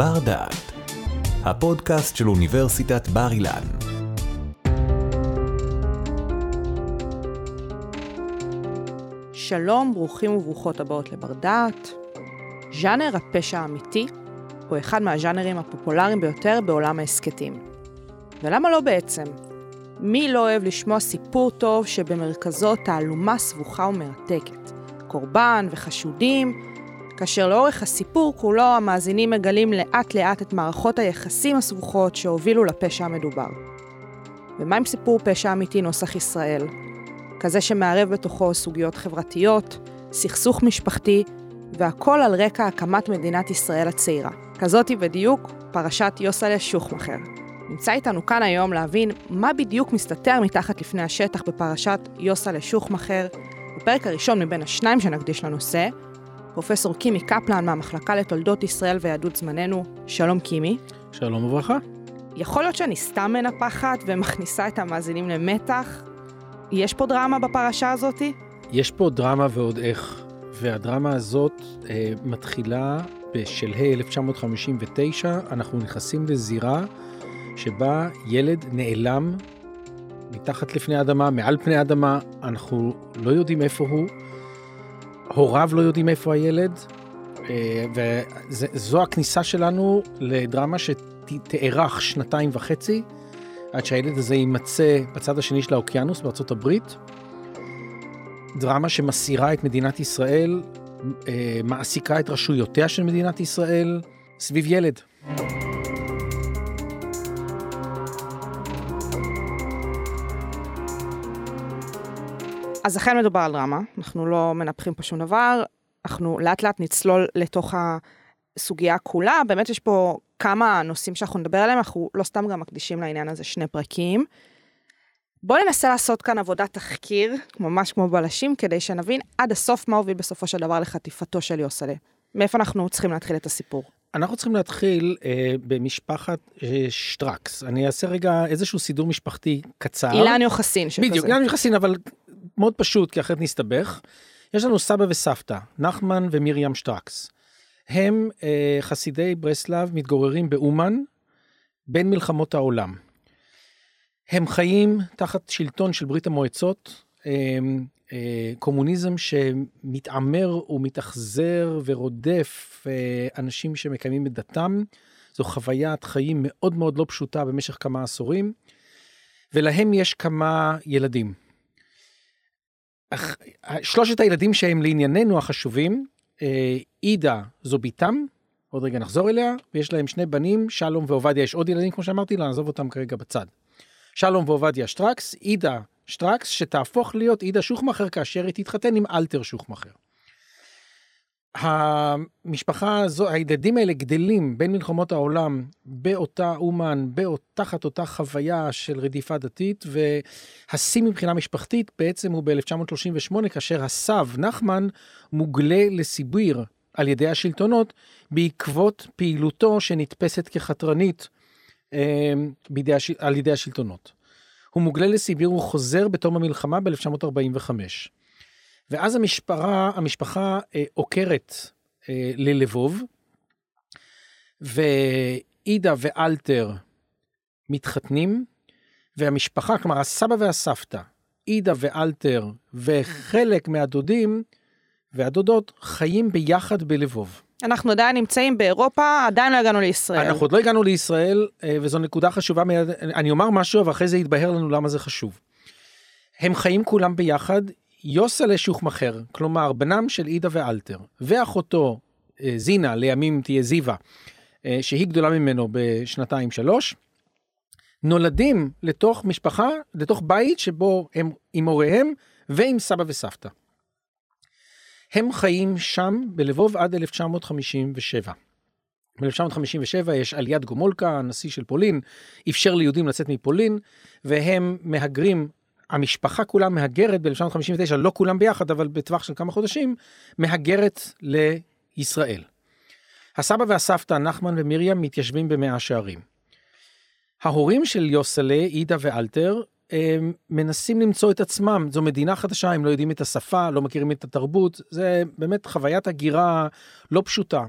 בר דעת, הפודקאסט של אוניברסיטת בר אילן. שלום, ברוכים וברוכות הבאות לבר דעת. ז'אנר הפשע האמיתי הוא אחד מהז'אנרים הפופולריים ביותר בעולם ההסכתים. ולמה לא בעצם? מי לא אוהב לשמוע סיפור טוב שבמרכזו תעלומה סבוכה ומרתקת? קורבן וחשודים, כאשר לאורך הסיפור כולו המאזינים מגלים לאט לאט את מערכות היחסים הסבוכות שהובילו לפשע המדובר. ומה עם סיפור פשע אמיתי נוסח ישראל? כזה שמערב בתוכו סוגיות חברתיות, סכסוך משפחתי, והכל על רקע הקמת מדינת ישראל הצעירה. כזאתי בדיוק פרשת יוסלה שוחמכר. נמצא איתנו כאן היום להבין מה בדיוק מסתתר מתחת לפני השטח בפרשת יוסלה שוחמכר, בפרק הראשון מבין השניים שנקדיש לנושא, פרופסור קימי קפלן מהמחלקה לתולדות ישראל ויהדות זמננו. שלום קימי. שלום וברכה. יכול להיות שאני סתם מנפחת ומכניסה את המאזינים למתח? יש פה דרמה בפרשה הזאתי? יש פה דרמה ועוד איך, והדרמה הזאת אה, מתחילה בשלהי 1959, אנחנו נכנסים לזירה שבה ילד נעלם מתחת לפני האדמה, מעל פני האדמה, אנחנו לא יודעים איפה הוא, הוריו לא יודעים איפה הילד, אה, וזו הכניסה שלנו לדרמה שתארך שנתיים וחצי, עד שהילד הזה יימצא בצד השני של האוקיינוס בארצות הברית. דרמה שמסירה את מדינת ישראל, אה, מעסיקה את רשויותיה של מדינת ישראל סביב ילד. אז אכן מדובר על דרמה, אנחנו לא מנפחים פה שום דבר, אנחנו לאט לאט נצלול לתוך הסוגיה כולה, באמת יש פה כמה נושאים שאנחנו נדבר עליהם, אנחנו לא סתם גם מקדישים לעניין הזה שני פרקים. בואו ננסה לעשות כאן עבודת תחקיר, ממש כמו בלשים, כדי שנבין עד הסוף מה הוביל בסופו של דבר לחטיפתו של יוסלה. מאיפה אנחנו צריכים להתחיל את הסיפור? אנחנו צריכים להתחיל אה, במשפחת אה, שטרקס. אני אעשה רגע איזשהו סידור משפחתי קצר. אילן יוחסין שכזה. בדיוק, אילן יוחסין, אבל מאוד פשוט, כי אחרת נסתבך. יש לנו סבא וסבתא, נחמן ומרים שטרקס. הם אה, חסידי ברסלב, מתגוררים באומן, בין מלחמות העולם. הם חיים תחת שלטון של ברית המועצות, קומוניזם שמתעמר ומתאכזר ורודף אה, אנשים שמקיימים את דתם. זו חוויית חיים מאוד מאוד לא פשוטה במשך כמה עשורים, ולהם יש כמה ילדים. שלושת הילדים שהם לענייננו החשובים, אה, עידה זו ביתם, עוד רגע נחזור אליה, ויש להם שני בנים, שלום ועובדיה, יש עוד ילדים כמו שאמרתי, נעזוב אותם כרגע בצד. שלום ועובדיה שטרקס, עידה שטרקס, שתהפוך להיות עידה שוחמכר כאשר היא תתחתן עם אלתר שוחמכר. המשפחה הזו, הילדים האלה גדלים בין מלחמות העולם באותה אומן, באות, תחת אותה חוויה של רדיפה דתית, והשיא מבחינה משפחתית בעצם הוא ב-1938, כאשר הסב נחמן מוגלה לסיביר על ידי השלטונות בעקבות פעילותו שנתפסת כחתרנית אה, בידי, על ידי השלטונות. הוא מוגלה לסיביר, הוא חוזר בתום המלחמה ב-1945. ואז המשפחה, המשפחה אה, עוקרת אה, ללבוב, ועידה ואלתר מתחתנים, והמשפחה, כלומר הסבא והסבתא, עידה ואלתר וחלק מהדודים והדודות חיים ביחד בלבוב. אנחנו עדיין נמצאים באירופה, עדיין לא הגענו לישראל. אנחנו עוד לא הגענו לישראל, אה, וזו נקודה חשובה, אני אומר משהו, ואחרי זה יתבהר לנו למה זה חשוב. הם חיים כולם ביחד, יוסלה שוחמכר, כלומר בנם של עידה ואלתר, ואחותו אה, זינה, לימים תהיה זיווה, אה, שהיא גדולה ממנו בשנתיים שלוש, נולדים לתוך משפחה, לתוך בית שבו הם עם הוריהם ועם סבא וסבתא. הם חיים שם בלבוב עד 1957. ב-1957 יש עליית גומולקה, הנשיא של פולין, אפשר ליהודים לצאת מפולין, והם מהגרים המשפחה כולה מהגרת ב-1959, לא כולם ביחד, אבל בטווח של כמה חודשים, מהגרת לישראל. הסבא והסבתא, נחמן ומרים, מתיישבים במאה שערים. ההורים של יוסלה, עידה ואלתר, מנסים למצוא את עצמם, זו מדינה חדשה, הם לא יודעים את השפה, לא מכירים את התרבות, זה באמת חוויית הגירה לא פשוטה.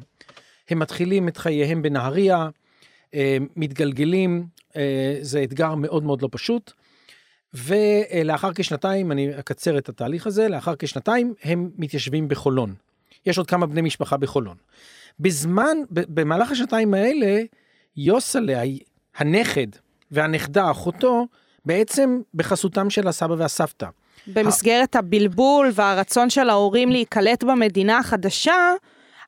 הם מתחילים את חייהם בנהריה, מתגלגלים, אה, זה אתגר מאוד מאוד לא פשוט. ולאחר כשנתיים, אני אקצר את התהליך הזה, לאחר כשנתיים הם מתיישבים בחולון. יש עוד כמה בני משפחה בחולון. בזמן, במהלך השנתיים האלה, יוסלה, הנכד והנכדה, אחותו, בעצם בחסותם של הסבא והסבתא. במסגרת הבלבול והרצון של ההורים להיקלט במדינה החדשה,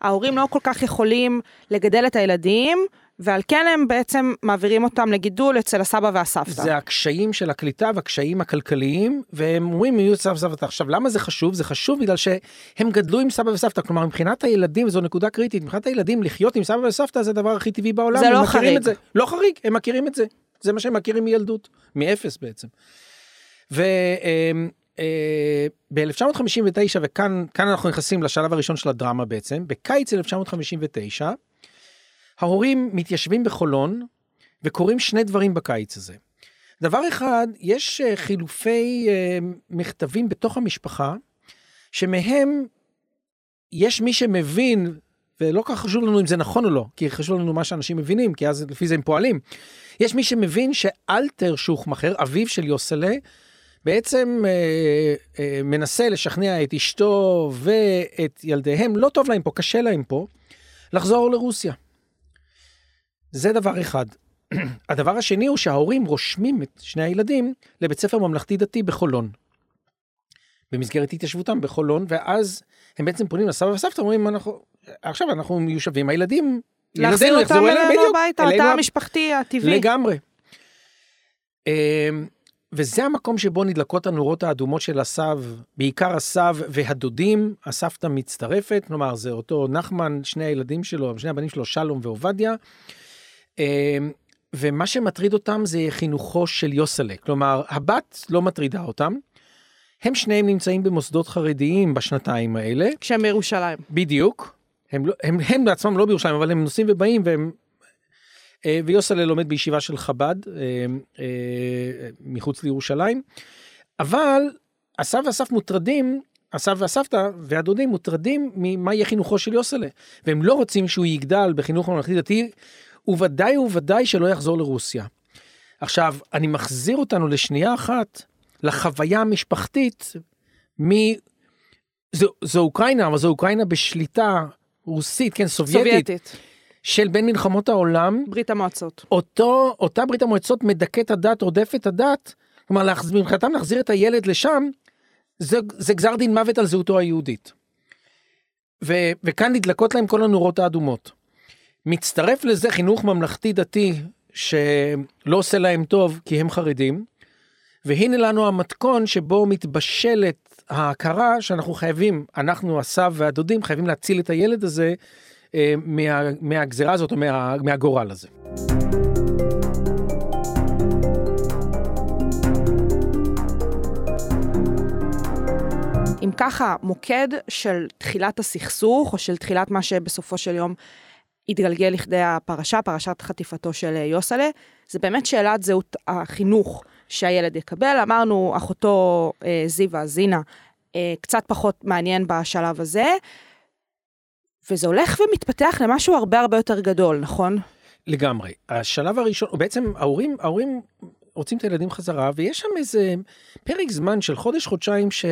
ההורים לא כל כך יכולים לגדל את הילדים, ועל כן הם בעצם מעבירים אותם לגידול אצל הסבא והסבתא. זה הקשיים של הקליטה והקשיים הכלכליים, והם אומרים יהיו סבא וסבתא. עכשיו למה זה חשוב? זה חשוב בגלל שהם גדלו עם סבא וסבתא, כלומר מבחינת הילדים, זו נקודה קריטית, מבחינת הילדים לחיות עם סבא וסבתא זה הדבר הכי טבעי בעולם. זה לא חריג. זה. לא חריג, הם מכירים את זה. זה מה שהם מכירים מילדות, מאפס בעצם. וב-1959, וכאן אנחנו נכנסים לשלב הראשון של הדרמה בעצם, בקיץ 1959, ההורים מתיישבים בחולון וקורים שני דברים בקיץ הזה. דבר אחד, יש אה, חילופי אה, מכתבים בתוך המשפחה, שמהם יש מי שמבין, ולא כל כך חשוב לנו אם זה נכון או לא, כי חשוב לנו מה שאנשים מבינים, כי אז לפי זה הם פועלים. יש מי שמבין שאלתר שוחמכר, אביו של יוסלה, בעצם אה, אה, מנסה לשכנע את אשתו ואת ילדיהם, לא טוב להם פה, קשה להם פה, לחזור לרוסיה. זה דבר אחד. הדבר השני הוא שההורים רושמים את שני הילדים לבית ספר ממלכתי דתי בחולון. במסגרת התיישבותם בחולון, ואז הם בעצם פונים לסבא וסבתא, אומרים, אנחנו, עכשיו אנחנו מיושבים, הילדים, להחזיר אותם אלינו הביתה, התא המשפחתי הטבעי. לגמרי. אמ, וזה המקום שבו נדלקות הנורות האדומות של הסב, בעיקר הסב והדודים, הסבתא מצטרפת, כלומר זה אותו נחמן, שני הילדים שלו, שני הבנים שלו, שלום ועובדיה. אמ, ומה שמטריד אותם זה חינוכו של יוסלה, כלומר הבת לא מטרידה אותם. הם שניהם נמצאים במוסדות חרדיים בשנתיים האלה. כשהם בירושלים. בדיוק. הם, לא, הם, הם בעצמם לא בירושלים, אבל הם נוסעים ובאים והם... אה, ויוסלה לומד בישיבה של חב"ד אה, אה, מחוץ לירושלים. אבל הסב והסף מוטרדים, הסב והסבתא והדודים מוטרדים ממה יהיה חינוכו של יוסלה. והם לא רוצים שהוא יגדל בחינוך ממלכתי דתי, וודאי וודאי שלא יחזור לרוסיה. עכשיו, אני מחזיר אותנו לשנייה אחת לחוויה המשפחתית מ... זו, זו אוקראינה, אבל זו אוקראינה בשליטה רוסית, כן, סובייטית. סובייטית. של בין מלחמות העולם. ברית המועצות. אותו, אותה ברית המועצות מדכאת הדת, רודפת הדת. כלומר, מבחינתם להחזיר את הילד לשם, זה, זה גזר דין מוות על זהותו היהודית. ו, וכאן נדלקות להם כל הנורות האדומות. מצטרף לזה חינוך ממלכתי דתי שלא עושה להם טוב כי הם חרדים. והנה לנו המתכון שבו מתבשלת ההכרה שאנחנו חייבים, אנחנו הסב והדודים חייבים להציל את הילד הזה אה, מה, מהגזרה הזאת או מה, מהגורל הזה. אם ככה, מוקד של תחילת הסכסוך, או של תחילת מה שבסופו של יום התגלגל לכדי הפרשה, פרשת חטיפתו של יוסלה, זה באמת שאלת זהות החינוך שהילד יקבל. אמרנו, אחותו אה, זיווה, זינה, אה, קצת פחות מעניין בשלב הזה, וזה הולך ומתפתח למשהו הרבה הרבה יותר גדול, נכון? לגמרי. השלב הראשון, בעצם ההורים, ההורים רוצים את הילדים חזרה, ויש שם איזה פרק זמן של חודש, חודשיים, ש...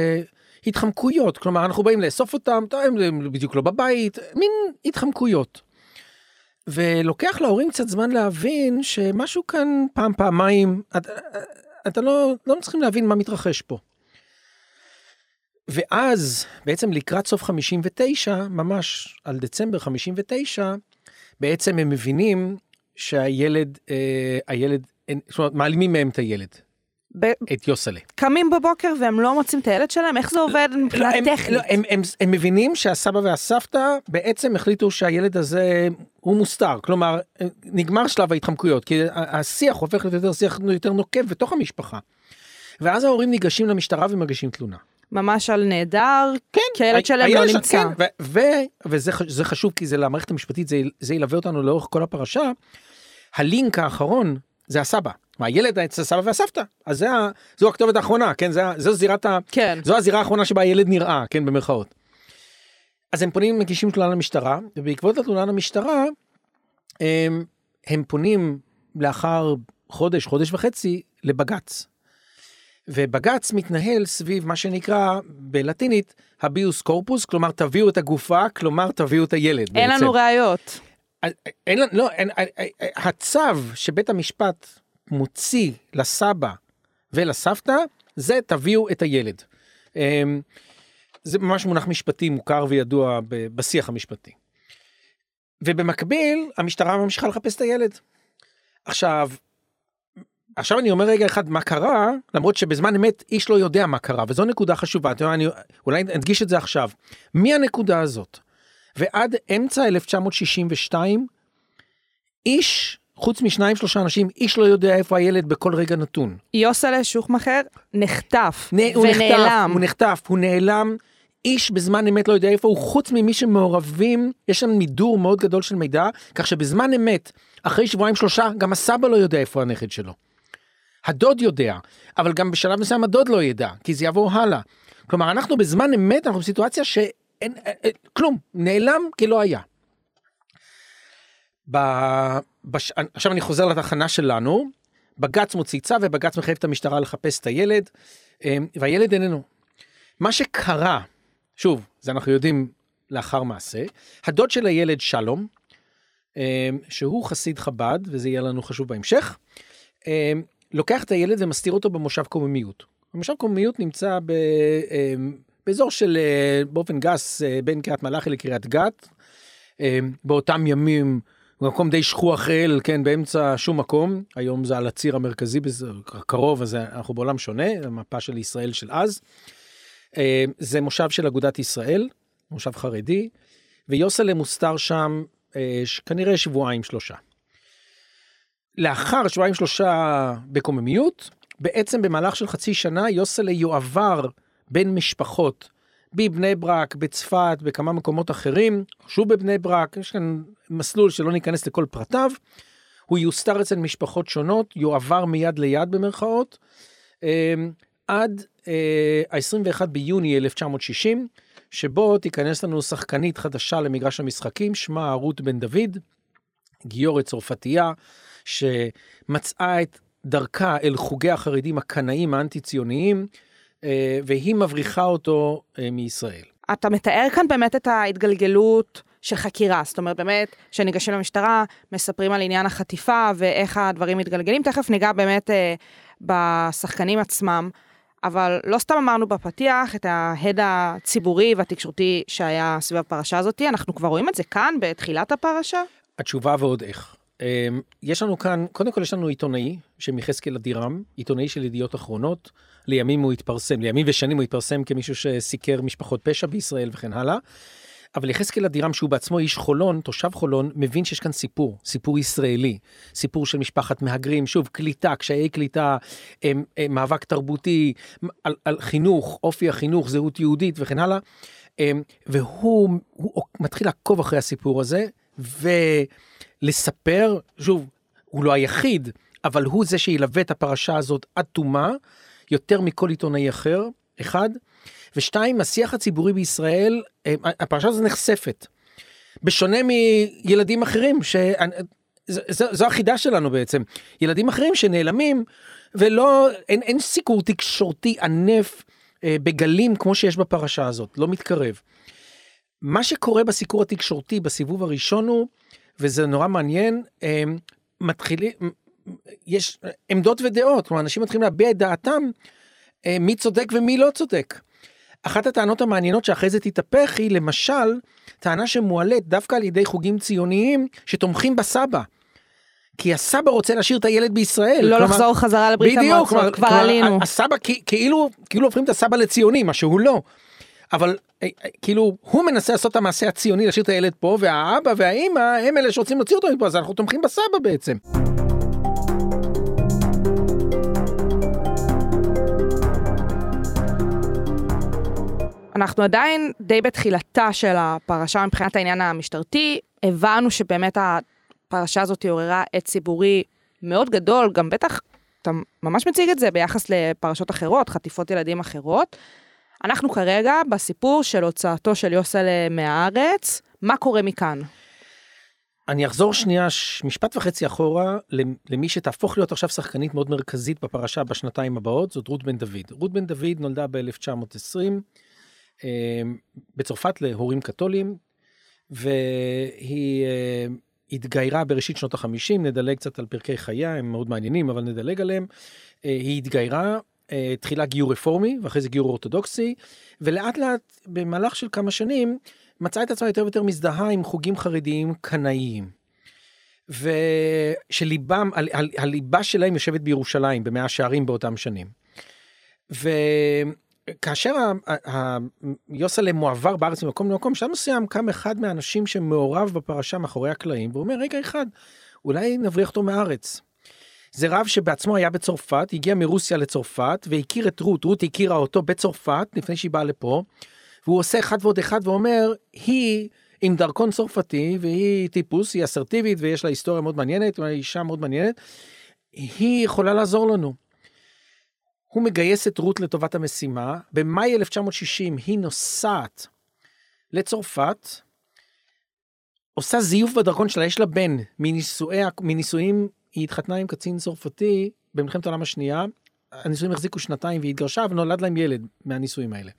התחמקויות, כלומר אנחנו באים לאסוף אותם, הם בדיוק לא בבית, מין התחמקויות. ולוקח להורים קצת זמן להבין שמשהו כאן פעם פעמיים אתה, אתה לא לא צריכים להבין מה מתרחש פה. ואז בעצם לקראת סוף 59 ממש על דצמבר 59 בעצם הם מבינים שהילד אה, הילד זאת אומרת מעלימים מהם את הילד ב... את יוסלה. קמים בבוקר והם לא מוצאים את הילד שלהם? איך זה עובד מבחינה לא, טכנית? לא, הם, הם, הם מבינים שהסבא והסבתא בעצם החליטו שהילד הזה הוא מוסתר. כלומר, נגמר שלב ההתחמקויות, כי השיח הופך להיות יותר שיח יותר נוקב בתוך המשפחה. ואז ההורים ניגשים למשטרה ומגישים תלונה. ממש על נהדר, כן, כי הילד שלהם לא נמצא. כן, ו- ו- וזה חשוב כי זה למערכת המשפטית, זה, זה ילווה אותנו לאורך כל הפרשה. הלינק האחרון זה הסבא. מה, הילד אצל הסבא והסבתא, אז זה, זו הכתובת האחרונה, כן, זה, זו זירת ה... כן. זו הזירה האחרונה שבה הילד נראה, כן, במרכאות. אז הם פונים, מגישים תלונה למשטרה, ובעקבות התלונה למשטרה, הם, הם פונים לאחר חודש, חודש וחצי, לבג"ץ. ובג"ץ מתנהל סביב מה שנקרא בלטינית הביוס קורפוס, כלומר תביאו את הגופה, כלומר תביאו את הילד. אין בעצם. לנו ראיות. אין, לא, אין, הצו שבית המשפט מוציא לסבא ולסבתא, זה תביאו את הילד. אמ, זה ממש מונח משפטי מוכר וידוע בשיח המשפטי. ובמקביל, המשטרה ממשיכה לחפש את הילד. עכשיו, עכשיו אני אומר רגע אחד מה קרה, למרות שבזמן אמת איש לא יודע מה קרה, וזו נקודה חשובה, אתה יודע, אני אולי אדגיש את זה עכשיו. מהנקודה הזאת ועד אמצע 1962, איש, חוץ משניים שלושה אנשים, איש לא יודע איפה הילד בכל רגע נתון. יוסלה שוחמכר נחטף נ- הוא נחטף, ונעלם. הוא נחטף, הוא נעלם. איש בזמן אמת לא יודע איפה הוא, חוץ ממי שמעורבים, יש שם מידור מאוד גדול של מידע, כך שבזמן אמת, אחרי שבועיים שלושה, גם הסבא לא יודע איפה הנכד שלו. הדוד יודע, אבל גם בשלב מסוים הדוד לא ידע, כי זה יעבור הלאה. כלומר, אנחנו בזמן אמת, אנחנו בסיטואציה שאין, אה, אה, כלום, נעלם כלא היה. ב... בש... עכשיו אני חוזר לתחנה שלנו, בג"ץ מוציא צו ובג"ץ מחייב את המשטרה לחפש את הילד, אה, והילד איננו. מה שקרה, שוב, זה אנחנו יודעים לאחר מעשה, הדוד של הילד שלום, אה, שהוא חסיד חב"ד, וזה יהיה לנו חשוב בהמשך, אה, לוקח את הילד ומסתיר אותו במושב קוממיות. המושב קוממיות נמצא ב, באזור של, אה, באופן גס, אה, בין קריית מלאכי לקריית גת. באותם ימים, במקום די שכוח אל, כן, באמצע שום מקום. היום זה על הציר המרכזי, בזה, קרוב, אז אנחנו בעולם שונה, המפה של ישראל של אז. אה, זה מושב של אגודת ישראל, מושב חרדי, ויוסלם מוסתר שם אה, כנראה שבועיים שלושה. לאחר שבועיים שלושה בקוממיות, בעצם במהלך של חצי שנה יוסלה יועבר בין משפחות בבני ברק, בצפת, בכמה מקומות אחרים, שוב בבני ברק, יש כאן מסלול שלא ניכנס לכל פרטיו. הוא יוסתר אצל משפחות שונות, יועבר מיד ליד במרכאות, אה, עד אה, ה-21 ביוני 1960, שבו תיכנס לנו שחקנית חדשה למגרש המשחקים, שמה רות בן דוד, גיורת צרפתייה, שמצאה את דרכה אל חוגי החרדים הקנאים האנטי-ציוניים, אה, והיא מבריחה אותו אה, מישראל. אתה מתאר כאן באמת את ההתגלגלות של חקירה, זאת אומרת באמת, שניגשים למשטרה, מספרים על עניין החטיפה ואיך הדברים מתגלגלים, תכף ניגע באמת אה, בשחקנים עצמם, אבל לא סתם אמרנו בפתיח את ההד הציבורי והתקשורתי שהיה סביב הפרשה הזאת, אנחנו כבר רואים את זה כאן בתחילת הפרשה? התשובה ועוד איך. אה, יש לנו כאן, קודם כל יש לנו עיתונאי, שם יחזקאל אדירם, עיתונאי של ידיעות אחרונות, לימים הוא התפרסם, לימים ושנים הוא התפרסם כמישהו שסיקר משפחות פשע בישראל וכן הלאה. אבל יחזקאל אדירם שהוא בעצמו איש חולון, תושב חולון, מבין שיש כאן סיפור, סיפור ישראלי, סיפור של משפחת מהגרים, שוב, קליטה, קשיי קליטה, הם, הם, מאבק תרבותי, על, על חינוך, אופי החינוך, זהות יהודית וכן הלאה. הם, והוא הוא מתחיל לעקוב אחרי הסיפור הזה, ולספר, שוב, הוא לא היחיד, אבל הוא זה שילווה את הפרשה הזאת עד תומה, יותר מכל עיתונאי אחר, אחד. ושתיים, השיח הציבורי בישראל, אה, הפרשה הזו נחשפת. בשונה מילדים אחרים, ש... זו, זו החידה שלנו בעצם. ילדים אחרים שנעלמים, ולא, אין, אין סיקור תקשורתי ענף אה, בגלים כמו שיש בפרשה הזאת, לא מתקרב. מה שקורה בסיקור התקשורתי בסיבוב הראשון הוא, וזה נורא מעניין, אה, מתחילים, יש עמדות ודעות, כלומר אנשים מתחילים להביע את דעתם, אה, מי צודק ומי לא צודק. אחת הטענות המעניינות שאחרי זה תתהפך היא למשל טענה שמועלית דווקא על ידי חוגים ציוניים שתומכים בסבא. כי הסבא רוצה להשאיר את הילד בישראל. לא כלומר, לחזור חזרה לברית המועצות, כבר עלינו. הסבא כאילו, כאילו הופכים את הסבא לציוני, מה שהוא לא. אבל אה, אה, כאילו הוא מנסה לעשות את המעשה הציוני להשאיר את הילד פה והאבא והאימא הם אלה שרוצים להוציא אותו מפה אז אנחנו תומכים בסבא בעצם. אנחנו עדיין די בתחילתה של הפרשה מבחינת העניין המשטרתי, הבנו שבאמת הפרשה הזאת עוררה עת ציבורי מאוד גדול, גם בטח אתה ממש מציג את זה ביחס לפרשות אחרות, חטיפות ילדים אחרות, אנחנו כרגע בסיפור של הוצאתו של יוסלה מהארץ, מה קורה מכאן? אני אחזור שנייה ש- משפט וחצי אחורה למ- למי שתהפוך להיות עכשיו שחקנית מאוד מרכזית בפרשה בשנתיים הבאות, זאת רות בן דוד. רות בן דוד נולדה ב-1920 אה, בצרפת להורים קתולים, והיא אה, התגיירה בראשית שנות החמישים, נדלג קצת על פרקי חייה, הם מאוד מעניינים, אבל נדלג עליהם. אה, היא התגיירה, אה, תחילה גיור רפורמי, ואחרי זה גיור אורתודוקסי, ולאט לאט במהלך של כמה שנים, מצאה את עצמה יותר ויותר מזדהה עם חוגים חרדיים קנאיים. ושליבם, ה- ה- הליבה שלהם יושבת בירושלים, במאה שערים באותם שנים. וכאשר ה- ה- יוסלם מועבר בארץ ממקום למקום, בשלב מסוים קם אחד מהאנשים שמעורב בפרשה מאחורי הקלעים, ואומר, רגע אחד, אולי נבריח אותו מהארץ. זה רב שבעצמו היה בצרפת, הגיע מרוסיה לצרפת, והכיר את רות, רות הכירה אותו בצרפת, לפני שהיא באה לפה, והוא עושה אחד ועוד אחד ואומר, היא עם דרכון צרפתי, והיא טיפוס, היא אסרטיבית ויש לה היסטוריה מאוד מעניינת, היא אישה מאוד מעניינת, היא יכולה לעזור לנו. הוא מגייס את רות לטובת המשימה, במאי 1960 היא נוסעת לצרפת, עושה זיוף בדרכון שלה, יש לה בן מנישואים, היא התחתנה עם קצין צרפתי במלחמת העולם השנייה, הנישואים החזיקו שנתיים והיא התגרשה ונולד להם ילד מהנישואים האלה.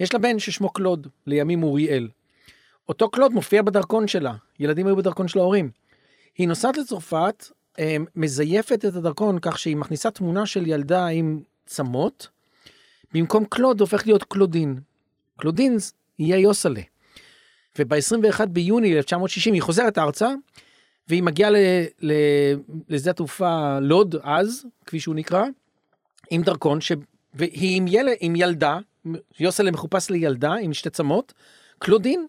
יש לה בן ששמו קלוד, לימים אוריאל. אותו קלוד מופיע בדרכון שלה, ילדים היו בדרכון של ההורים. היא נוסעת לצרפת, אה, מזייפת את הדרכון כך שהיא מכניסה תמונה של ילדה עם צמות, במקום קלוד הופך להיות קלודין. קלודין יהיה יוסלה. וב-21 ביוני 1960 היא חוזרת ארצה, והיא מגיעה לשדה התעופה לוד אז, כפי שהוא נקרא, עם דרכון, ש... והיא עם, יל... עם ילדה, יוסלה מחופש לילדה עם שתי צמות, קלודין,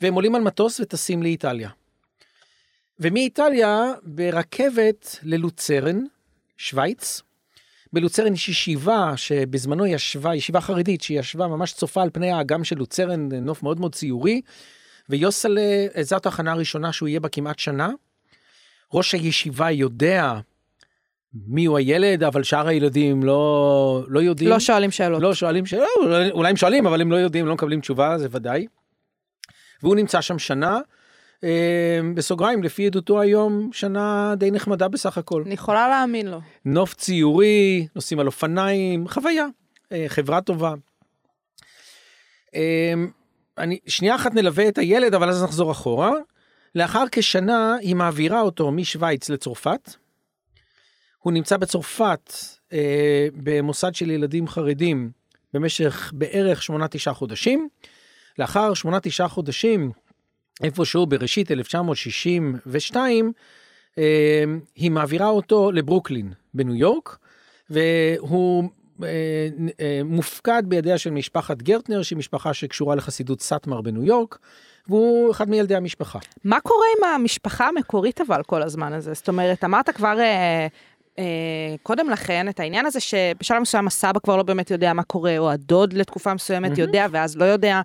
והם עולים על מטוס וטסים לאיטליה. ומאיטליה ברכבת ללוצרן, שווייץ. בלוצרן יש ישיבה שבזמנו ישבה, ישיבה חרדית שישבה ממש צופה על פני האגם של לוצרן, נוף מאוד מאוד ציורי. ויוסלה, זאת ההכנה הראשונה שהוא יהיה בה כמעט שנה. ראש הישיבה יודע מיהו הילד, אבל שאר הילדים לא, לא יודעים. לא שואלים שאלות. לא שואלים שאלות, אולי- אולי הם שואלים, אבל הם לא יודעים, לא מקבלים תשובה, זה ודאי. והוא נמצא שם שנה, אה, בסוגריים, לפי עדותו היום, שנה די נחמדה בסך הכל. אני יכולה להאמין לו. נוף ציורי, נוסעים על אופניים, חוויה, אה, חברה טובה. אני, שנייה אחת נלווה את הילד, אבל אז נחזור אחורה. לאחר כשנה היא מעבירה אותו משוויץ לצרפת. הוא נמצא בצרפת אה, במוסד של ילדים חרדים במשך בערך שמונה תשעה חודשים. לאחר שמונה תשעה חודשים, איפשהו בראשית 1962, אה, היא מעבירה אותו לברוקלין בניו יורק, והוא מופקד בידיה של משפחת גרטנר, שהיא משפחה שקשורה לחסידות סאטמר בניו יורק, והוא אחד מילדי המשפחה. מה קורה עם המשפחה המקורית אבל כל הזמן הזה? זאת אומרת, אמרת כבר אה, אה, קודם לכן את העניין הזה שבשלב מסוים הסבא כבר לא באמת יודע מה קורה, או הדוד לתקופה מסוימת מהמם. יודע ואז לא יודע.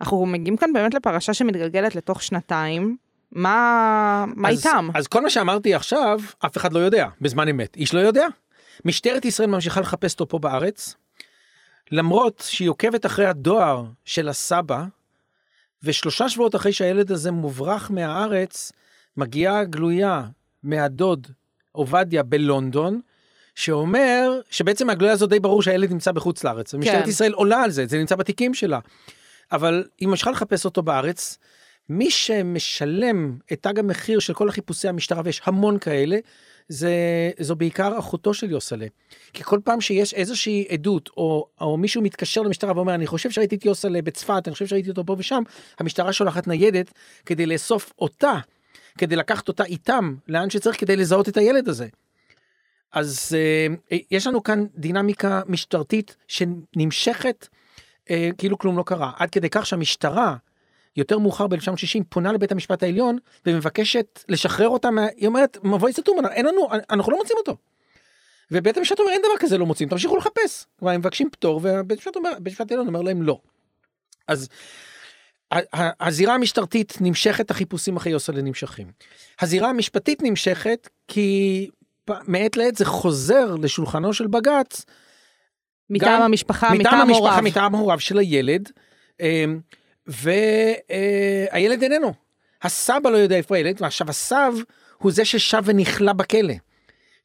אנחנו מגיעים כאן באמת לפרשה שמתגלגלת לתוך שנתיים. מה, מה אז, איתם? אז כל מה שאמרתי עכשיו, אף אחד לא יודע, בזמן אמת. איש לא יודע. משטרת ישראל ממשיכה לחפש אותו פה בארץ, למרות שהיא עוקבת אחרי הדואר של הסבא, ושלושה שבועות אחרי שהילד הזה מוברח מהארץ, מגיעה גלויה מהדוד עובדיה בלונדון, שאומר שבעצם מהגלויה הזאת די ברור שהילד נמצא בחוץ לארץ, ומשטרת כן. ישראל עולה על זה, זה נמצא בתיקים שלה. אבל היא ממשיכה לחפש אותו בארץ, מי שמשלם את תג המחיר של כל החיפושי המשטרה, ויש המון כאלה, זה, זו בעיקר אחותו של יוסלה. כי כל פעם שיש איזושהי עדות, או, או מישהו מתקשר למשטרה ואומר, אני חושב שראיתי את יוסלה בצפת, אני חושב שראיתי אותו פה ושם, המשטרה שולחת ניידת כדי לאסוף אותה, כדי לקחת אותה איתם, לאן שצריך כדי לזהות את הילד הזה. אז אה, יש לנו כאן דינמיקה משטרתית שנמשכת אה, כאילו כלום לא קרה, עד כדי כך שהמשטרה, יותר מאוחר ב-1960, פונה לבית המשפט העליון ומבקשת לשחרר אותה, מה... היא אומרת, מבוי סתום, אין לנו, אנחנו לא מוצאים אותו. ובית המשפט אומר, אין דבר כזה לא מוצאים, תמשיכו לחפש. כלומר, הם מבקשים פטור, ובית המשפט אומר, בית המשפט העליון אומר להם לא. אז הזירה המשטרתית נמשכת, החיפושים אחרי יוסלה נמשכים. הזירה המשפטית נמשכת כי מעת לעת זה חוזר לשולחנו של בג"ץ מטעם גם- המשפחה, מטעם מטעם המשפחה, הוריו. מטעם הוריו של הילד, והילד איננו. הסבא לא יודע איפה הילד, ועכשיו הסב הוא זה ששב ונכלא בכלא.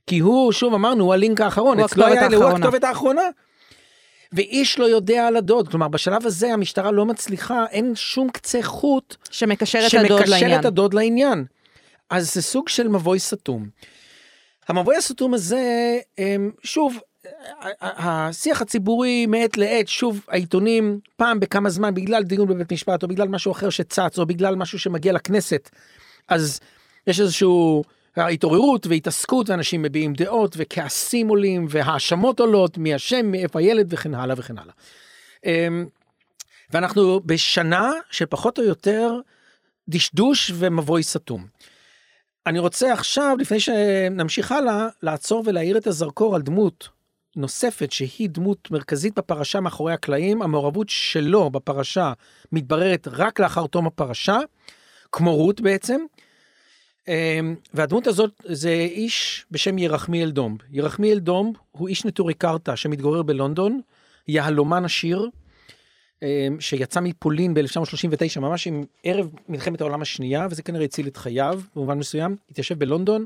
כי הוא, שוב אמרנו, הוא הלינק האחרון, הוא אצלו הכתובת היה- הוא האחרונה. הכתובת האחרונה. ואיש לא יודע על הדוד, כלומר בשלב הזה המשטרה לא מצליחה, אין שום קצה חוט שמקשר את הדוד שמקשר לעניין. את הדוד לעניין. אז זה סוג של מבוי סתום. המבוי הסתום הזה, אמ, שוב, השיח הציבורי מעת לעת, שוב, העיתונים, פעם בכמה זמן, בגלל דיון בבית משפט, או בגלל משהו אחר שצץ, או בגלל משהו שמגיע לכנסת, אז יש איזשהו התעוררות והתעסקות, ואנשים מביעים דעות, וכעסים עולים, והאשמות עולות, מי אשם, מאיפה הילד, וכן הלאה וכן הלאה. אמ, ואנחנו בשנה שפחות או יותר דשדוש ומבוי סתום. אני רוצה עכשיו, לפני שנמשיך הלאה, לעצור ולהאיר את הזרקור על דמות נוספת שהיא דמות מרכזית בפרשה מאחורי הקלעים, המעורבות שלו בפרשה מתבררת רק לאחר תום הפרשה, כמו רות בעצם. אמ, והדמות הזאת זה איש בשם ירחמיאל דומב. ירחמיאל דומב הוא איש נטורי קרתא שמתגורר בלונדון, יהלומן עשיר, אמ, שיצא מפולין ב-1939, ממש עם ערב מלחמת העולם השנייה, וזה כנראה הציל את חייו במובן מסוים, התיישב בלונדון,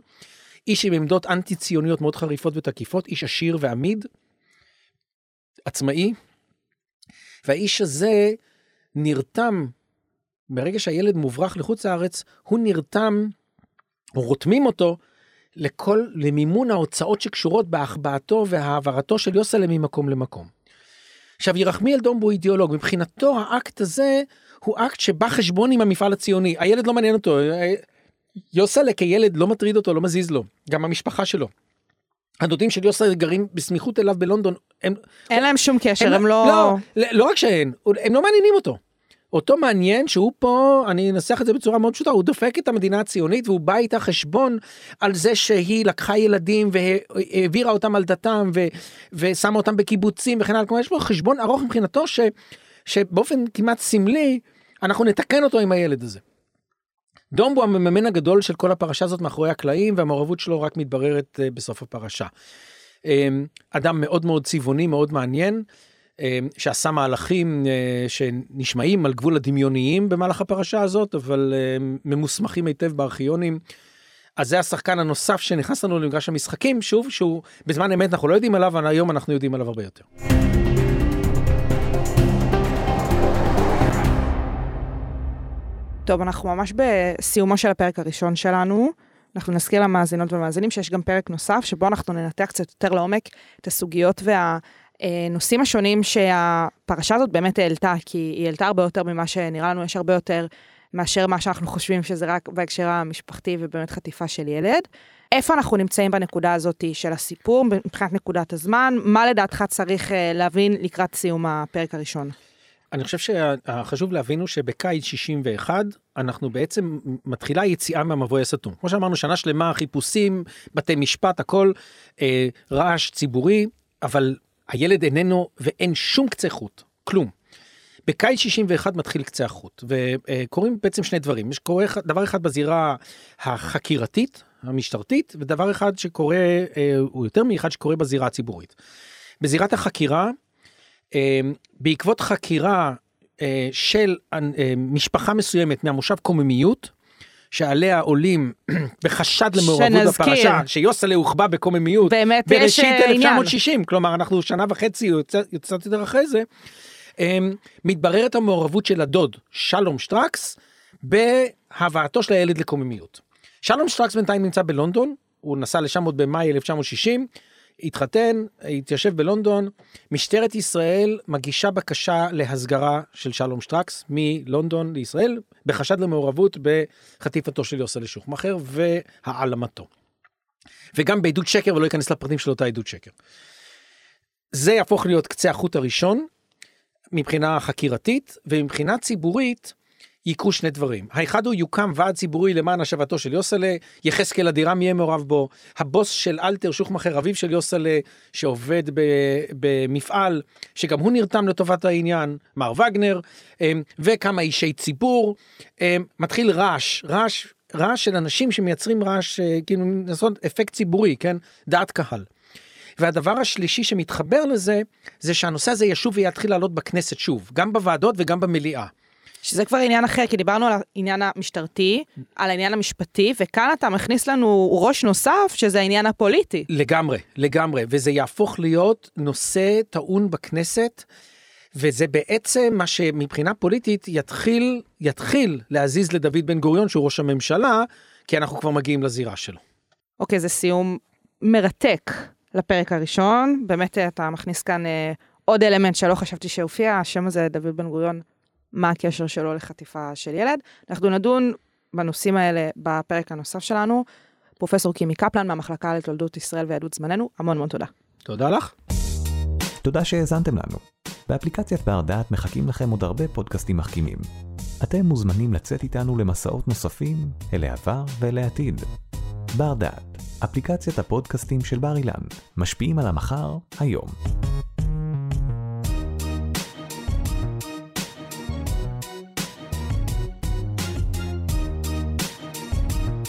איש עם עמדות אנטי ציוניות מאוד חריפות ותקיפות, איש עשיר ועמיד, עצמאי, והאיש הזה נרתם, ברגע שהילד מוברח לחוץ לארץ, הוא נרתם, או רותמים אותו, לכל, למימון ההוצאות שקשורות בהחבאתו והעברתו של יוסלם ממקום למקום. עכשיו ירחמיאל דומב הוא אידיאולוג, מבחינתו האקט הזה הוא אקט שבא חשבון עם המפעל הציוני, הילד לא מעניין אותו, יוסלה כילד לא מטריד אותו, לא מזיז לו, גם המשפחה שלו. הדודים של יוסלה גרים בסמיכות אליו בלונדון, הם, אין להם שום קשר, הם הם לא... לא, לא, לא רק שאין, הם לא מעניינים אותו. אותו מעניין שהוא פה, אני אנסח את זה בצורה מאוד פשוטה, הוא דופק את המדינה הציונית והוא בא איתה חשבון על זה שהיא לקחה ילדים והעבירה אותם על דתם ו, ושמה אותם בקיבוצים וכן הלאה, כלומר יש פה חשבון ארוך מבחינתו ש, שבאופן כמעט סמלי אנחנו נתקן אותו עם הילד הזה. דום הוא המממן הגדול של כל הפרשה הזאת מאחורי הקלעים והמעורבות שלו רק מתבררת אה, בסוף הפרשה. אה, אדם מאוד מאוד צבעוני מאוד מעניין. אה, שעשה מהלכים אה, שנשמעים על גבול הדמיוניים במהלך הפרשה הזאת, אבל אה, ממוסמכים היטב בארכיונים. אז זה השחקן הנוסף שנכנס לנו למגרש המשחקים, שוב, שהוא בזמן אמת אנחנו לא יודעים עליו, אבל היום אנחנו יודעים עליו הרבה יותר. טוב, אנחנו ממש בסיומו של הפרק הראשון שלנו. אנחנו נזכיר למאזינות ולמאזינים שיש גם פרק נוסף, שבו אנחנו ננתח קצת יותר לעומק את הסוגיות והנושאים השונים שהפרשה הזאת באמת העלתה, כי היא העלתה הרבה יותר ממה שנראה לנו, יש הרבה יותר מאשר מה שאנחנו חושבים שזה רק בהקשר המשפחתי ובאמת חטיפה של ילד. איפה אנחנו נמצאים בנקודה הזאת של הסיפור, מבחינת נקודת הזמן? מה לדעתך צריך אה, להבין לקראת סיום הפרק הראשון? אני חושב שחשוב להבין הוא שבקיץ 61 אנחנו בעצם מתחילה יציאה מהמבוי הסתום. כמו שאמרנו שנה שלמה חיפושים בתי משפט הכל אה, רעש ציבורי אבל הילד איננו ואין שום קצה חוט כלום. בקיץ 61 מתחיל קצה החוט וקורים בעצם שני דברים יש קורה דבר אחד בזירה החקירתית המשטרתית ודבר אחד שקורה אה, הוא יותר מאחד שקורה בזירה הציבורית. בזירת החקירה בעקבות חקירה של משפחה מסוימת מהמושב קוממיות, שעליה עולים בחשד למעורבות שנזכיר. בפרשה, שיוסלה הוחבא בקוממיות באמת בראשית אה, עניין. 1960, כלומר אנחנו שנה וחצי יוצא- יוצאת יותר אחרי זה, אמ, מתבררת המעורבות של הדוד שלום שטרקס בהבאתו של הילד לקוממיות. שלום שטרקס בינתיים נמצא בלונדון, הוא נסע לשם עוד במאי 1960, התחתן, התיישב בלונדון, משטרת ישראל מגישה בקשה להסגרה של שלום שטרקס מלונדון לישראל, בחשד למעורבות בחטיפתו של יוסלה שוחמכר והעלמתו. וגם בעדות שקר, ולא אכנס לפרטים של אותה עדות שקר. זה יהפוך להיות קצה החוט הראשון מבחינה חקירתית, ומבחינה ציבורית יקרו שני דברים. האחד הוא יוקם ועד ציבורי למען השבתו של יוסלה, יחזקאל אדירם יהיה מעורב בו, הבוס של אלתר שוחמכר, אביו של יוסלה, שעובד במפעל, שגם הוא נרתם לטובת העניין, מר וגנר, אמ, וכמה אישי ציבור. אמ, מתחיל רעש, רעש, רעש של אנשים שמייצרים רעש, אה, כאילו לעשות אפקט ציבורי, כן? דעת קהל. והדבר השלישי שמתחבר לזה, זה שהנושא הזה ישוב ויתחיל לעלות בכנסת שוב, גם בוועדות וגם במליאה. שזה כבר עניין אחר, כי דיברנו על העניין המשטרתי, על העניין המשפטי, וכאן אתה מכניס לנו ראש נוסף, שזה העניין הפוליטי. לגמרי, לגמרי, וזה יהפוך להיות נושא טעון בכנסת, וזה בעצם מה שמבחינה פוליטית יתחיל, יתחיל להזיז לדוד בן גוריון, שהוא ראש הממשלה, כי אנחנו כבר מגיעים לזירה שלו. אוקיי, זה סיום מרתק לפרק הראשון. באמת אתה מכניס כאן אה, עוד אלמנט שלא חשבתי שהופיע, השם הזה דוד בן גוריון, מה הקשר שלו לחטיפה של ילד. אנחנו נדון בנושאים האלה בפרק הנוסף שלנו. פרופסור קימי קפלן מהמחלקה לתולדות ישראל ויהדות זמננו, המון המון תודה. תודה לך. תודה שהאזנתם לנו. באפליקציית בר דעת מחכים לכם עוד הרבה פודקאסטים מחכימים. אתם מוזמנים לצאת איתנו למסעות נוספים אל העבר ואל העתיד. בר דעת, אפליקציית הפודקאסטים של בר אילן, משפיעים על המחר, היום.